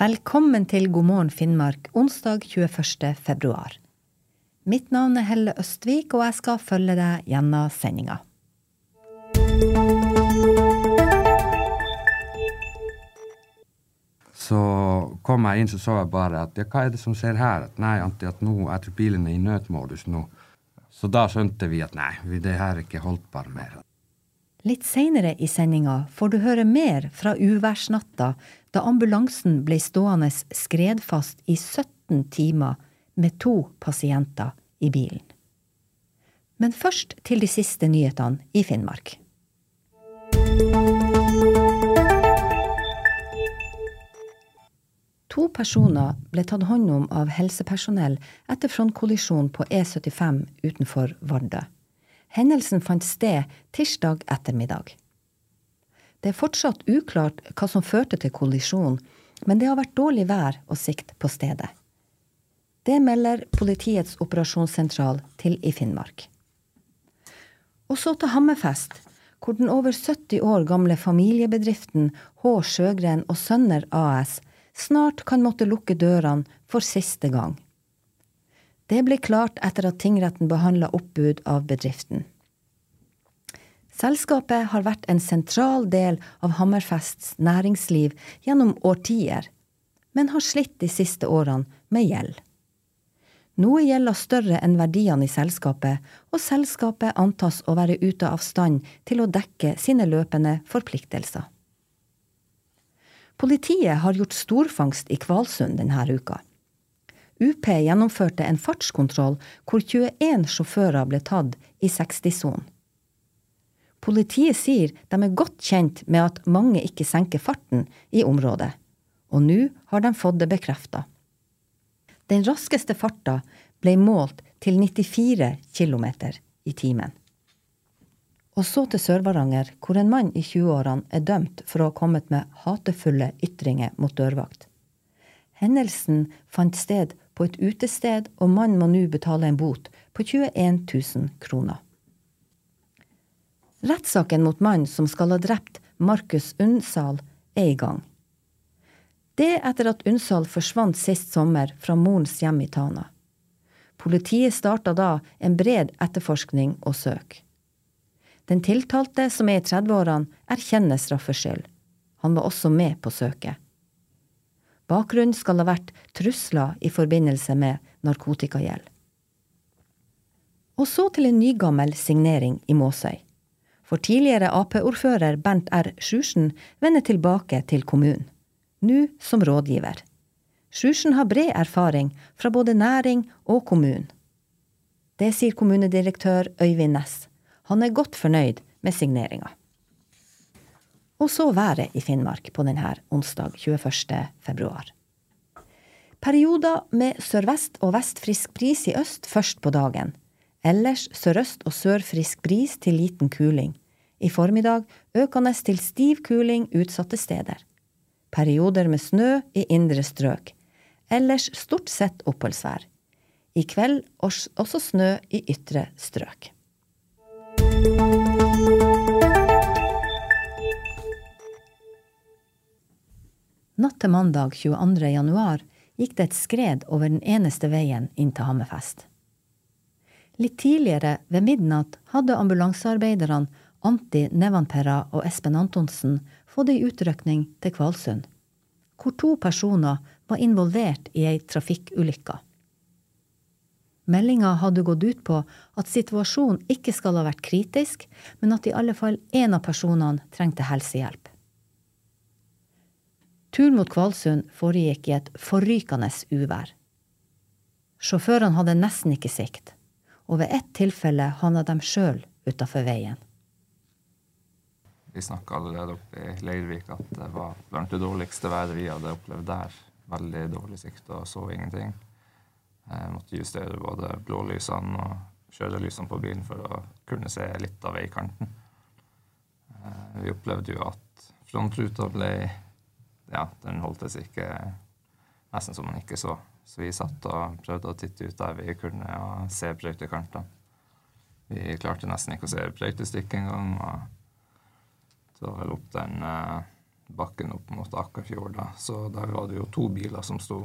Velkommen til God morgen Finnmark onsdag 21. februar. Mitt navn er Helle Østvik, og jeg skal følge deg gjennom sendinga. Så kom jeg inn, så så jeg bare at ja, hva er det som skjer her? At nei, Antti, at nå jeg tror bilen er i nødmodus nå. Så da skjønte vi at nei, det her er ikke holdbar mer. Litt seinere i sendinga får du høre mer fra uværsnatta da ambulansen ble stående skredfast i 17 timer med to pasienter i bilen. Men først til de siste nyhetene i Finnmark. To personer ble tatt hånd om av helsepersonell etter frontkollisjon på E75 utenfor Vardø. Hendelsen fant sted tirsdag ettermiddag. Det er fortsatt uklart hva som førte til kollisjonen, men det har vært dårlig vær og sikt på stedet. Det melder Politiets operasjonssentral til i Finnmark. Og så til Hammerfest, hvor den over 70 år gamle familiebedriften H. Sjøgren og Sønner AS snart kan måtte lukke dørene for siste gang. Det ble klart etter at tingretten behandla oppbud av bedriften. Selskapet har vært en sentral del av Hammerfests næringsliv gjennom årtier, men har slitt de siste årene med gjeld. Noe gjelder større enn verdiene i selskapet, og selskapet antas å være ute av stand til å dekke sine løpende forpliktelser. Politiet har gjort storfangst i Kvalsund denne uka. UP gjennomførte en fartskontroll hvor 21 sjåfører ble tatt i 60-sonen. Politiet sier de er godt kjent med at mange ikke senker farten i området, og nå har de fått det bekrefta. Den raskeste farta ble målt til 94 km i timen. Og så til Sør-Varanger, hvor en mann i 20-årene er dømt for å ha kommet med hatefulle ytringer mot dørvakt. Hendelsen fant sted på et utested, og mannen må nå betale en bot på 21 000 kroner. Rettssaken mot mannen som skal ha drept Markus Unnsal, er i gang. Det etter at Unnsal forsvant sist sommer fra morens hjem i Tana. Politiet starta da en bred etterforskning og søk. Den tiltalte, som er i 30-årene, erkjenner straffskyld. Han var også med på søket. Bakgrunnen skal ha vært trusler i forbindelse med narkotikagjeld. Og så til en nygammel signering i Måsøy. For tidligere Ap-ordfører Bernt R. Sjursen vender tilbake til kommunen nå som rådgiver. Sjursen har bred erfaring fra både næring og kommunen. Det sier kommunedirektør Øyvind Næss. Han er godt fornøyd med signeringa. Og så været i Finnmark på denne onsdag 21. februar. Perioder med sørvest og vest frisk bris i øst først på dagen. Ellers sørøst og sør frisk bris til liten kuling. I formiddag økende til stiv kuling utsatte steder perioder med snø i indre strøk. Ellers stort sett oppholdsvær. I kveld også snø i ytre strøk. Natt til mandag 22. januar gikk det et skred over den eneste veien inn til Hammerfest. Litt tidligere, ved midnatt, hadde ambulansearbeiderne Antti Nevanperra og Espen Antonsen fått ei utrykning til Kvalsund, hvor to personer var involvert i ei trafikkulykke. Meldinga hadde gått ut på at situasjonen ikke skal ha vært kritisk, men at i alle fall én av personene trengte helsehjelp. Turen mot Kvalsund foregikk i et forrykende uvær. Sjåførene hadde nesten ikke sikt, og ved ett tilfelle havna de sjøl utafor veien. Vi snakka allerede oppe i Leirvik at det var blant det dårligste været vi hadde opplevd der. Veldig dårlig sikt og så ingenting. Jeg måtte justere både blålysene og kjørelysene på bilen for å kunne se litt av veikanten. Eh, vi opplevde jo at frontruta ble Ja, den holdtes ikke Nesten som man ikke så. Så vi satt og prøvde å titte ut der vi kunne og se brøytekantene. Vi klarte nesten ikke å se brøytestykket engang. og Det var vel opp den eh, bakken opp mot Akkarfjord, da. Så der var det jo to biler som sto,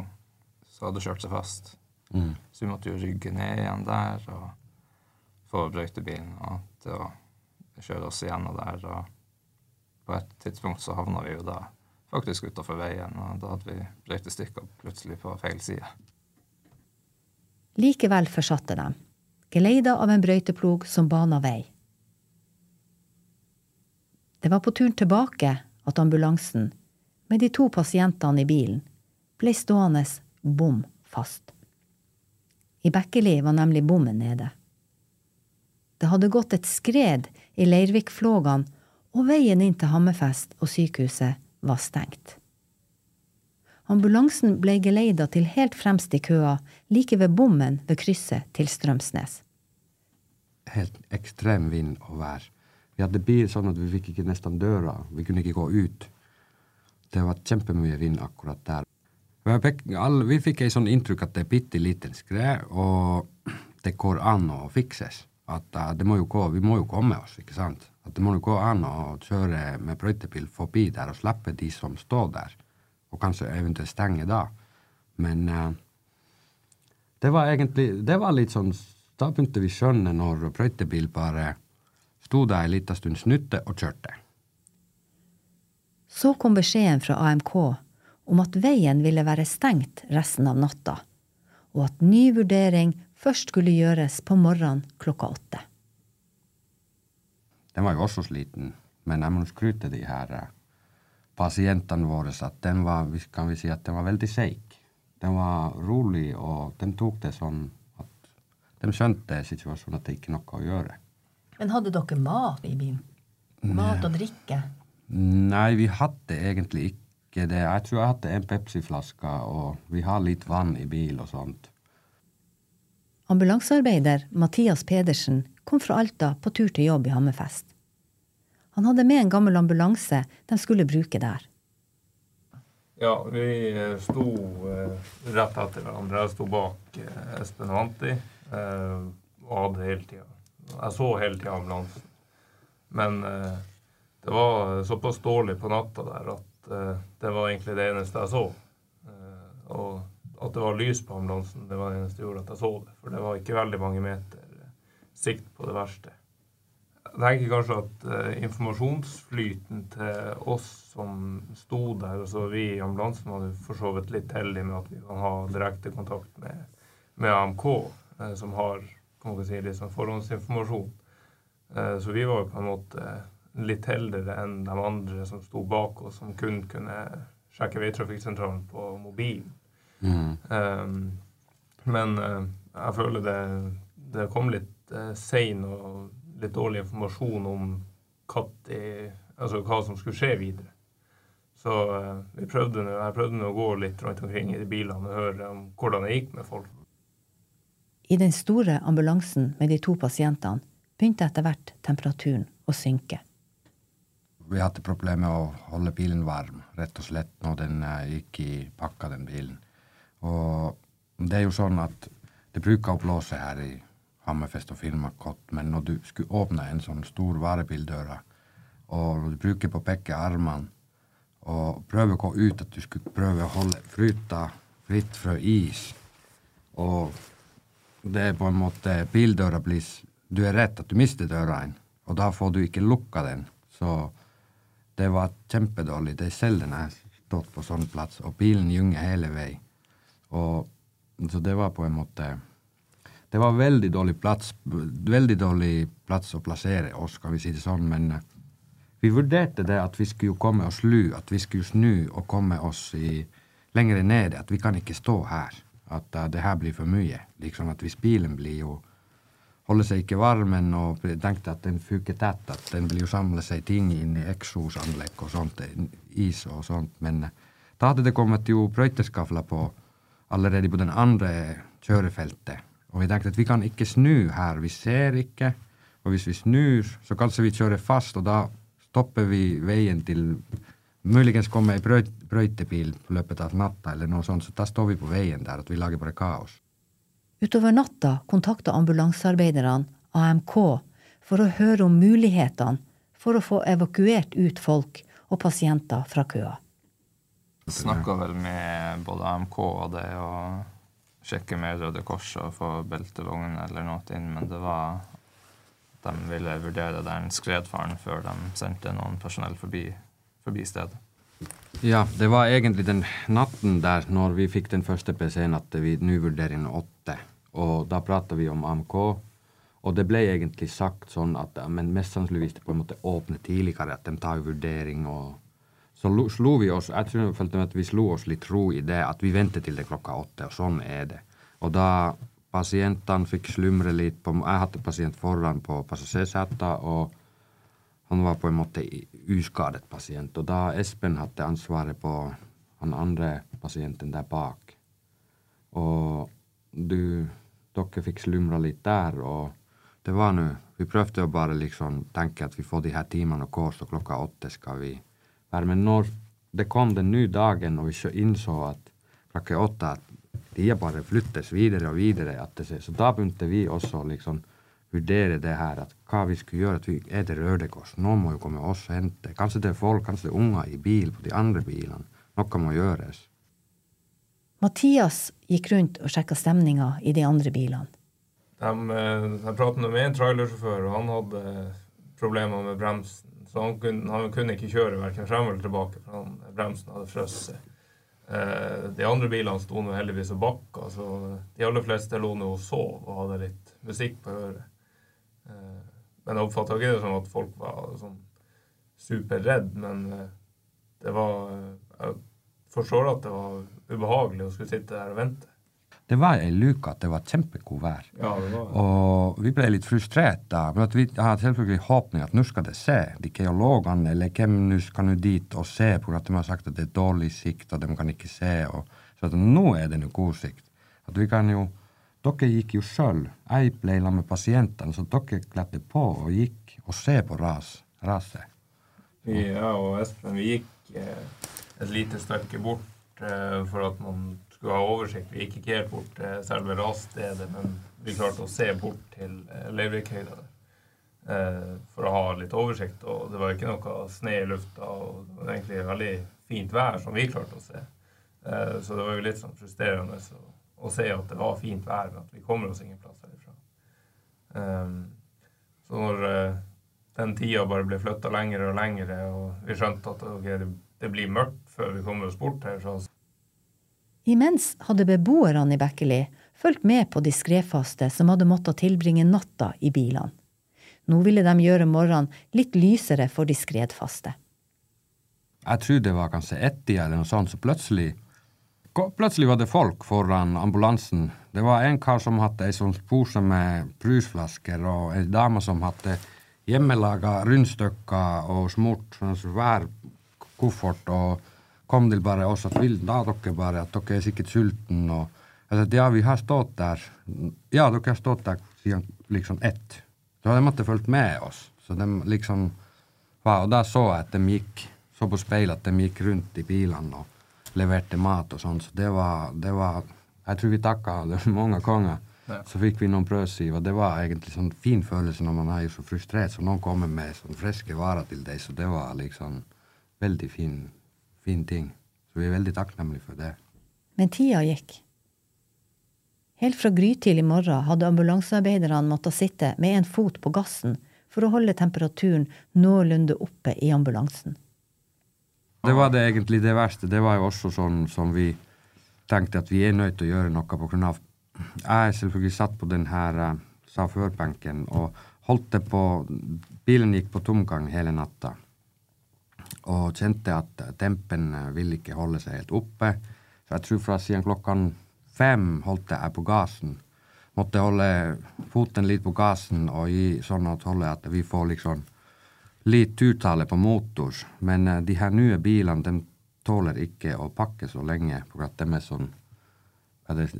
som hadde kjørt seg fast. Mm. Så vi måtte jo rygge ned igjen der og få brøytebilen og å kjøre oss igjennom der. Og på et tidspunkt så havna vi jo da faktisk utafor veien, og da hadde vi brøytestikka plutselig på feil side. Likevel forsatte de, geleida av en brøyteplog som bana vei. Det var på turen tilbake at ambulansen, med de to pasientene i bilen, ble stående bom fast. I Bekkeli var nemlig bommen nede. Det hadde gått et skred i Leirvikflågan, og veien inn til Hammerfest og sykehuset var stengt. Ambulansen ble geleida til helt fremst i køa, like ved bommen ved krysset til Strømsnes. Helt ekstrem vind og vær. Vi hadde bil sånn at vi fikk ikke nesten døra. Vi kunne ikke gå ut. Det var kjempemye vind akkurat der. Vi fikk, ei sånn inntrykk at det er bitte liten skred, og det går an å fikses. At det må gå, vi må jo komme oss, ikke sant? At det må jo gå an å kjøre med brøytebil forbi der og slippe de som står der, og kanskje eventuelt stenge da. Men uh, det var egentlig Det var litt sånn Da begynte vi skjønne når brøytebil bare sto der ei lita stund, snudde og kjørte. Så kom beskjeden fra AMK om at veien ville være stengt resten av natta, og at ny vurdering først skulle gjøres på morgenen klokka åtte. Den var jo også sliten, men jeg må skryte de her eh, pasientene våre at den var, kan vi si at den var veldig seig. Den var rolig, og de tok det sånn at de skjønte situasjonen at det ikke er noe å gjøre. Men hadde dere mat i bilen? Mat og drikke? Nei, vi hadde egentlig ikke det. Jeg tror jeg hadde en Pepsi-flaske, og vi har litt vann i bil og sånt. Ambulansearbeider Mathias Pedersen kom fra Alta på tur til jobb i Hammerfest. Han hadde med en gammel ambulanse de skulle bruke der. Ja, vi eh, sto eh, rett etter hverandre. Jeg sto bak eh, Espen Vanti eh, og hadde hele tida Jeg så hele tida ambulansen. Men eh, det var såpass dårlig på natta der at eh, det var egentlig det eneste jeg så. Uh, og at det var lys på ambulansen, det var det eneste som gjorde at jeg så det. For det var ikke veldig mange meter eh, sikt på det verste. Jeg tenker kanskje at uh, informasjonsflyten til oss som sto der, og så vi i ambulansen var for så vidt litt heldige med at vi kan ha direkte kontakt med, med AMK, som har kan man si, sånn forhåndsinformasjon. Så vi var jo på en måte litt heldigere enn de andre som sto bak oss, som kun kunne sjekke veitrafikksentralen på mobilen. Mm. Um, men uh, jeg føler det, det kom litt uh, sein og litt dårlig informasjon om i, altså hva som skulle skje videre. Så uh, vi prøvde nå, jeg prøvde nå å gå litt rundt omkring i de bilene og høre om hvordan det gikk med folk. I den store ambulansen med de to pasientene begynte etter hvert temperaturen å synke. Vi hadde problemer med å holde bilen varm, rett og slett, når den eh, gikk i pakka, den bilen. Og det er jo sånn at det bruker å blåse her i Hammerfest og Finnmark godt, men når du skulle åpne en sånn stor varebildør, og du bruker på begge armene, og prøver å gå ut, at du skulle prøve å holde fryta fritt fra is, og det er på en måte Bildøra blir Du er redd at du mister døra og da får du ikke lukka den. Så det var kjempedårlig. Det er sjelden jeg har stått på sånn plass, og bilen gynger hele veien. Og, så det var på en måte Det var veldig dårlig plass, veldig dårlig plass å plassere oss, skal vi si det sånn, men eh, vi vurderte det at vi skulle komme og slu, at vi skulle snu og komme oss i, lenger ned, at vi kan ikke stå her. At uh, det her blir for mye. Liksom at hvis bilen blir jo holder seg ikke varmen og tenkte at den fuker tett, at den vil jo samle seg ting inn i eksosanlegg og sånt, is og sånt. Men eh, da hadde det kommet jo brøyteskafler på allerede på den andre kjørefeltet. Og vi tenkte at vi kan ikke snu her, vi ser ikke. Og hvis vi snur, så kanskje vi kjører fast, og da stopper vi veien til Muligens kommer ei brøytebil på løpet av natta, eller noe sånt, så da står vi på veien der, at vi lager bare kaos. Utover natta kontakta ambulansearbeiderne AMK, for å høre om mulighetene for å få evakuert ut folk og pasienter fra køa. Snakka vel med både AMK og det å sjekke med Røde Kors og få beltevogn eller noe inn, men det var at de ville vurdere den skredfaren før de sendte noen personell forbi, forbi stedet. Ja, det var egentlig den natten der når vi fikk den første PC-en at vi nå vurderer en åtte. Og da prata vi om AMK. Og det ble egentlig sagt sånn at men mest sannsynligvis det på en måte åpne tidligere, at de tar vurdering og Så slo vi oss Jeg tror jeg følte at vi slo oss litt ro i det at vi venter til det klokka åtte, og sånn er det. Og da pasientene fikk slumre litt på Jeg hadde pasient foran på passasjersetet, og han var på en måte uskadet pasient. Og da Espen hadde ansvaret på han andre pasienten der bak, og du Dere fikk slumra litt der, og det var nå Vi prøvde å bare liksom tenke at vi får de her timene og kurs, og klokka åtte skal vi være. Men når det kom den nye dagen, og vi innså at klokka åtte at de bare flyttes videre og videre, det, så da begynte vi også liksom vurdere det her, at hva vi skulle gjøre. At vi er det Røde. Noen må jo komme oss og hente. Kanskje det er folk, kanskje det er unger i bil på de andre bilene. Noe må gjøres. Mathias gikk rundt og sjekka stemninga i de andre bilene. De, de eh, pratet med en trailersjåfør, og han hadde problemer med bremsen. Så han kunne, han kunne ikke kjøre verken frem eller tilbake, for han, bremsen hadde frosset. Eh, de andre bilene sto nå heldigvis og bakka, så de aller fleste lå nå og sov og hadde litt musikk på øret. Eh, men jeg oppfatta ikke det som at folk var sånn superredd, men det var Jeg forstår at det var ubehagelig å skulle sitte der og vente det var ei luke at det var kjempegod vær. Ja, det var. Og vi ble litt frustrert da. Men vi hadde selvfølgelig håpning at nå skal det se. De geologene eller hvem nå skal nå dit og se, på at de har sagt at det er dårlig sikt, og de kan ikke se. Og, så at nå er det nå god sikt. At vi kan jo Dere gikk jo sjøl. Jeg ble sammen med pasientene, så dere kledde på og gikk og se på ras, raset. Ja, og Espen, vi gikk eh, et lite stykke bort for at man skulle ha oversikt. Vi gikk ikke helt bort til selve rasstedet, men vi klarte å se bort til eh, Leivikhøyda eh, for å ha litt oversikt. Og det var ikke noe sne i lufta, og det var egentlig veldig fint vær som vi klarte å se. Eh, så det var jo litt sånn frustrerende å se at det var fint vær, men at vi kommer oss ingen plass herifra. Så når den tida bare ble flytta lengre og lengre, og vi skjønte at okay, det blir mørkt før vi kommer oss bort her, så Imens hadde beboerne i Bekkeli fulgt med på de skredfaste som hadde måttet tilbringe natta i bilene. Nå ville de gjøre morgenen litt lysere for de skredfaste. Jeg tror det var kanskje ett-tida eller noe sånt, så plutselig Plutselig var det folk foran ambulansen. Det var en kar som hadde ei sånn pose med brusflasker, og ei dame som hadde hjemmelaga rundstykker og smurt sånn svær koffert. og kom til bare oss at vil da dere bare at dere er sikkert sulten og at ja, vi har stått der Ja, dere har stått der siden liksom ett. Så de måtte fulgt med oss. Så de liksom Og da så jeg at de gikk så på speilet at de gikk rundt i bilene og leverte mat og sånn. Så det var, det var Jeg tror vi takka mange konger. Ja. Så fikk vi noen brødskiver. Det var egentlig sånn fin følelse når man er så frustrert, så noen kommer med sånn friske varer til deg. Så det var liksom veldig fin fin ting. Så vi er veldig takknemlige for det. Men tida gikk. Helt fra grytidlig morgen hadde ambulansearbeiderne måttet sitte med en fot på gassen for å holde temperaturen noenlunde oppe i ambulansen. Det var det egentlig det verste. Det var jo også sånn som vi tenkte at vi er nødt til å gjøre noe av Jeg selvfølgelig satt på den her uh, sjåførbenken og holdt det på Bilen gikk på tomgang hele natta og kjente at tempen eh, ville ikke holde seg helt oppe. Så jeg tror fra siden klokken fem holdt jeg på gassen. Måtte holde foten litt på gassen og gi sånn at at vi får liksom litt uttale på motor. Men uh, de her nye bilene de tåler ikke å pakke så lenge fordi de er sånn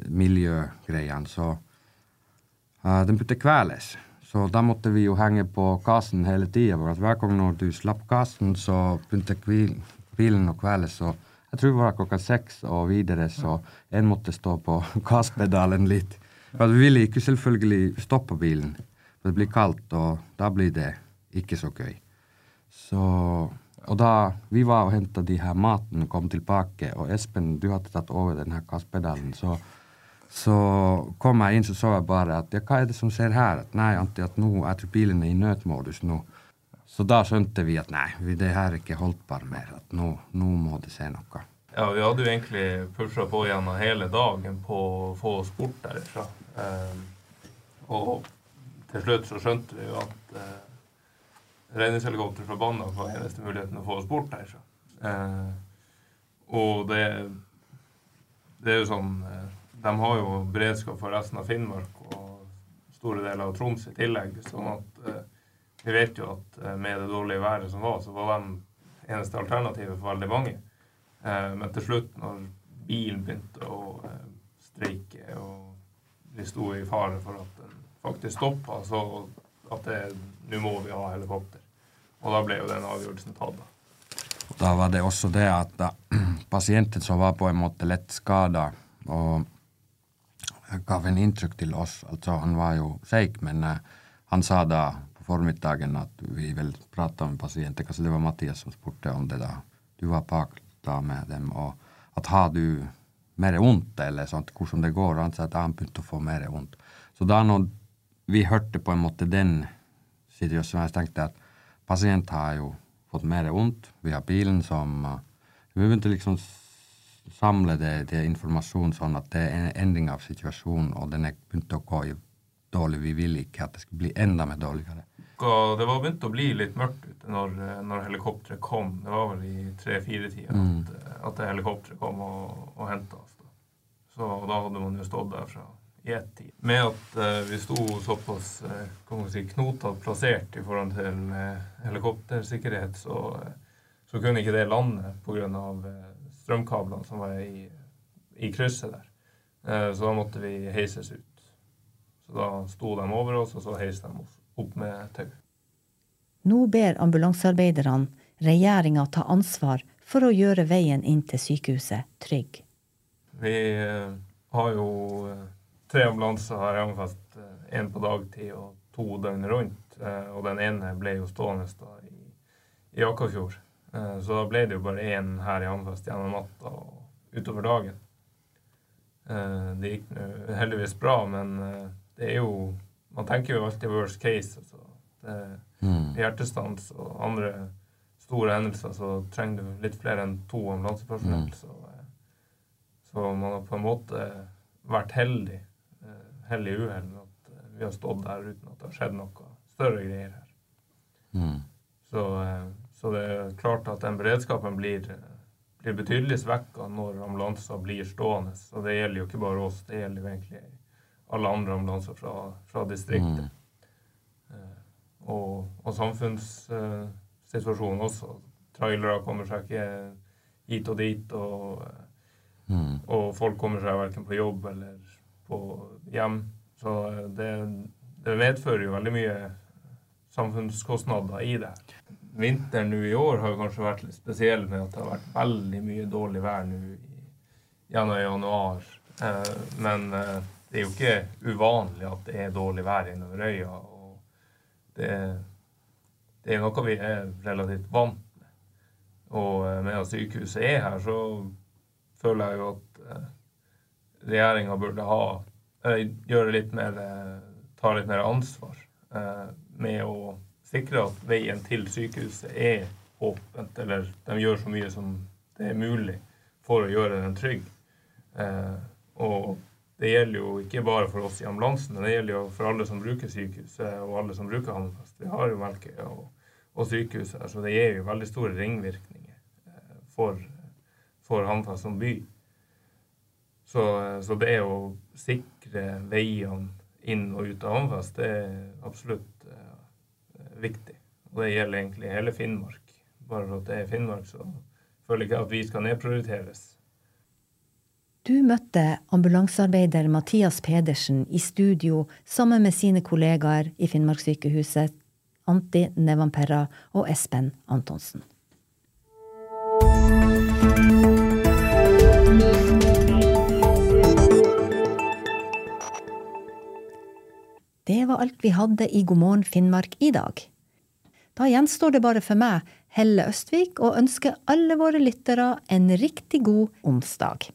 miljøgreiene. Så uh, de burde kveles. Så da måtte vi jo henge på gassen hele tida. Hver gang når du slapp gassen, så begynte bilen å kvele. Så jeg tror det var klokka seks og videre, så en måtte stå på gasspedalen litt. For vi ville ikke selvfølgelig stoppe bilen. For det blir kaldt, og da blir det ikke så gøy. Så Og da vi var og henta de her maten, kom tilbake, og Espen, du hadde tatt over den her gasspedalen, så, så kom jeg inn, så så jeg bare at ja, hva er det som skjer her? At nei, Antti, at nå jeg tror bilen er i nødmodus nå. Så da skjønte vi at nei, det her er ikke holdbar mer. At nå, nå må det skje noe. Ja, vi hadde jo egentlig pusha på gjennom hele dagen på å få oss bort derifra. Eh, og til slutt så skjønte vi jo at eh, redningshelikopter fra Banak var eneste muligheten å få oss bort herfra. Eh, og det, det er jo sånn eh, De har jo beredskap for resten av Finnmark og store deler av Troms i tillegg. sånn at eh, vi vet jo at eh, med det dårlige været som var, så var de eneste alternativet for veldig mange. Eh, men til slutt, når bilen begynte å streike og vi sto i fare for at den faktisk stoppa, så at det nå må vi ha helikopter. Og da ble jo den avgjørelsen tatt. Da. Da var det også det at da, pasienten som var på en måte lett skada og gav en inntrykk til oss altså Han var jo seig, men uh, han sa da på formiddagen at vi vil prate med pasienter. Kanskje det var Mathias som spurte om det da. Du var bak da med dem. Og at har du mer vondt, eller sånt, hvordan det går? Og han sa at han begynte å få mer vondt. Så da når vi hørte på en måte den situasjonen, jeg tenkte at Pasient har jo fått mer vondt. Vi har bilen som uh, Vi begynte liksom samle det, det informasjon sånn at det er en endring av situasjonen, og den er begynt å gå dårlig. Vi vil ikke at det skal bli enda mer dårligere. Det var begynt å bli litt mørkt ute når, når helikopteret kom. Det var vel i tre-fire-tida mm. at, at helikopteret kom og, og henta oss. Da. Så da hadde man jo stått der fra i ett tid. Med at uh, vi sto såpass uh, si, knotete plassert i forhold til uh, helikoptersikkerhet, så, så, kunne ikke det lande pga. Uh, strømkablene som var i, i krysset der. så da måtte vi heises ut. Så da sto de over oss, og så heiste de opp med tau. Nå ber ambulansearbeiderne regjeringa ta ansvar for å gjøre veien inn til sykehuset trygg. Vi har jo tre ambulanser har Hammerfest. Én eh, på dagtid og to døgn rundt. Eh, og den ene ble jo stående i, i Akkarfjord. Eh, så da ble det jo bare én her i Hammerfest gjennom natta og utover dagen. Det gikk heldigvis bra, men det er jo Man tenker jo alltid worst case. Altså. Det, mm. Hjertestans og andre store hendelser så trenger du litt flere enn to ambulansepersonell. Mm. Så, så man har på en måte vært heldig heldig i uhell at eh, vi har stått der uten at det har skjedd noe større greier her. Mm. Så, eh, så, det er klart at den beredskapen blir, blir betydelig svekka når ambulanser blir stående. Og det gjelder jo ikke bare oss, det gjelder jo egentlig alle andre ambulanser fra, fra distriktet. Mm. Eh, og, og samfunnssituasjonen også. Trailere kommer seg ikke hit og dit, og, mm. og folk kommer seg verken på jobb eller på hjem. Så det, det medfører jo veldig mye samfunnskostnader i det. Vinteren nå i år har kanskje vært litt spesiell med at det har vært veldig mye dårlig vær nå gjennom januar. Eh, men eh, det er jo ikke uvanlig at det er dårlig vær innover øya. og det, det er noe vi er relativt vant med. Og eh, med at sykehuset er her, så føler jeg jo at regjeringa burde ha gjøre litt mer eh, Ta litt mer ansvar eh, med å sikre at veien til sykehuset er åpent, eller de gjør så mye som det er mulig for å gjøre den trygg. Eh, og det gjelder jo ikke bare for oss i ambulansen, det gjelder jo for alle som bruker sykehuset, og alle som bruker Hammerfest. Vi har jo Melkøya og, og sykehuset så det gir jo veldig store ringvirkninger for, for Hammerfest som by. Så, så, det å sikre veiene inn og ut av Hammerfest, det er absolutt viktig. Og det gjelder egentlig hele Finnmark. Bare for at det er Finnmark, så føler jeg ikke at vi skal nedprioriteres. Du møtte ambulansearbeider Mathias Pedersen i studio sammen med sine kollegaer i Finnmarkssykehuset, Anti Nevanperra og Espen Antonsen. Det var alt vi hadde i God morgen Finnmark i dag. Da gjenstår det bare for meg, Helle Østvik, å ønske alle våre lyttere en riktig god onsdag.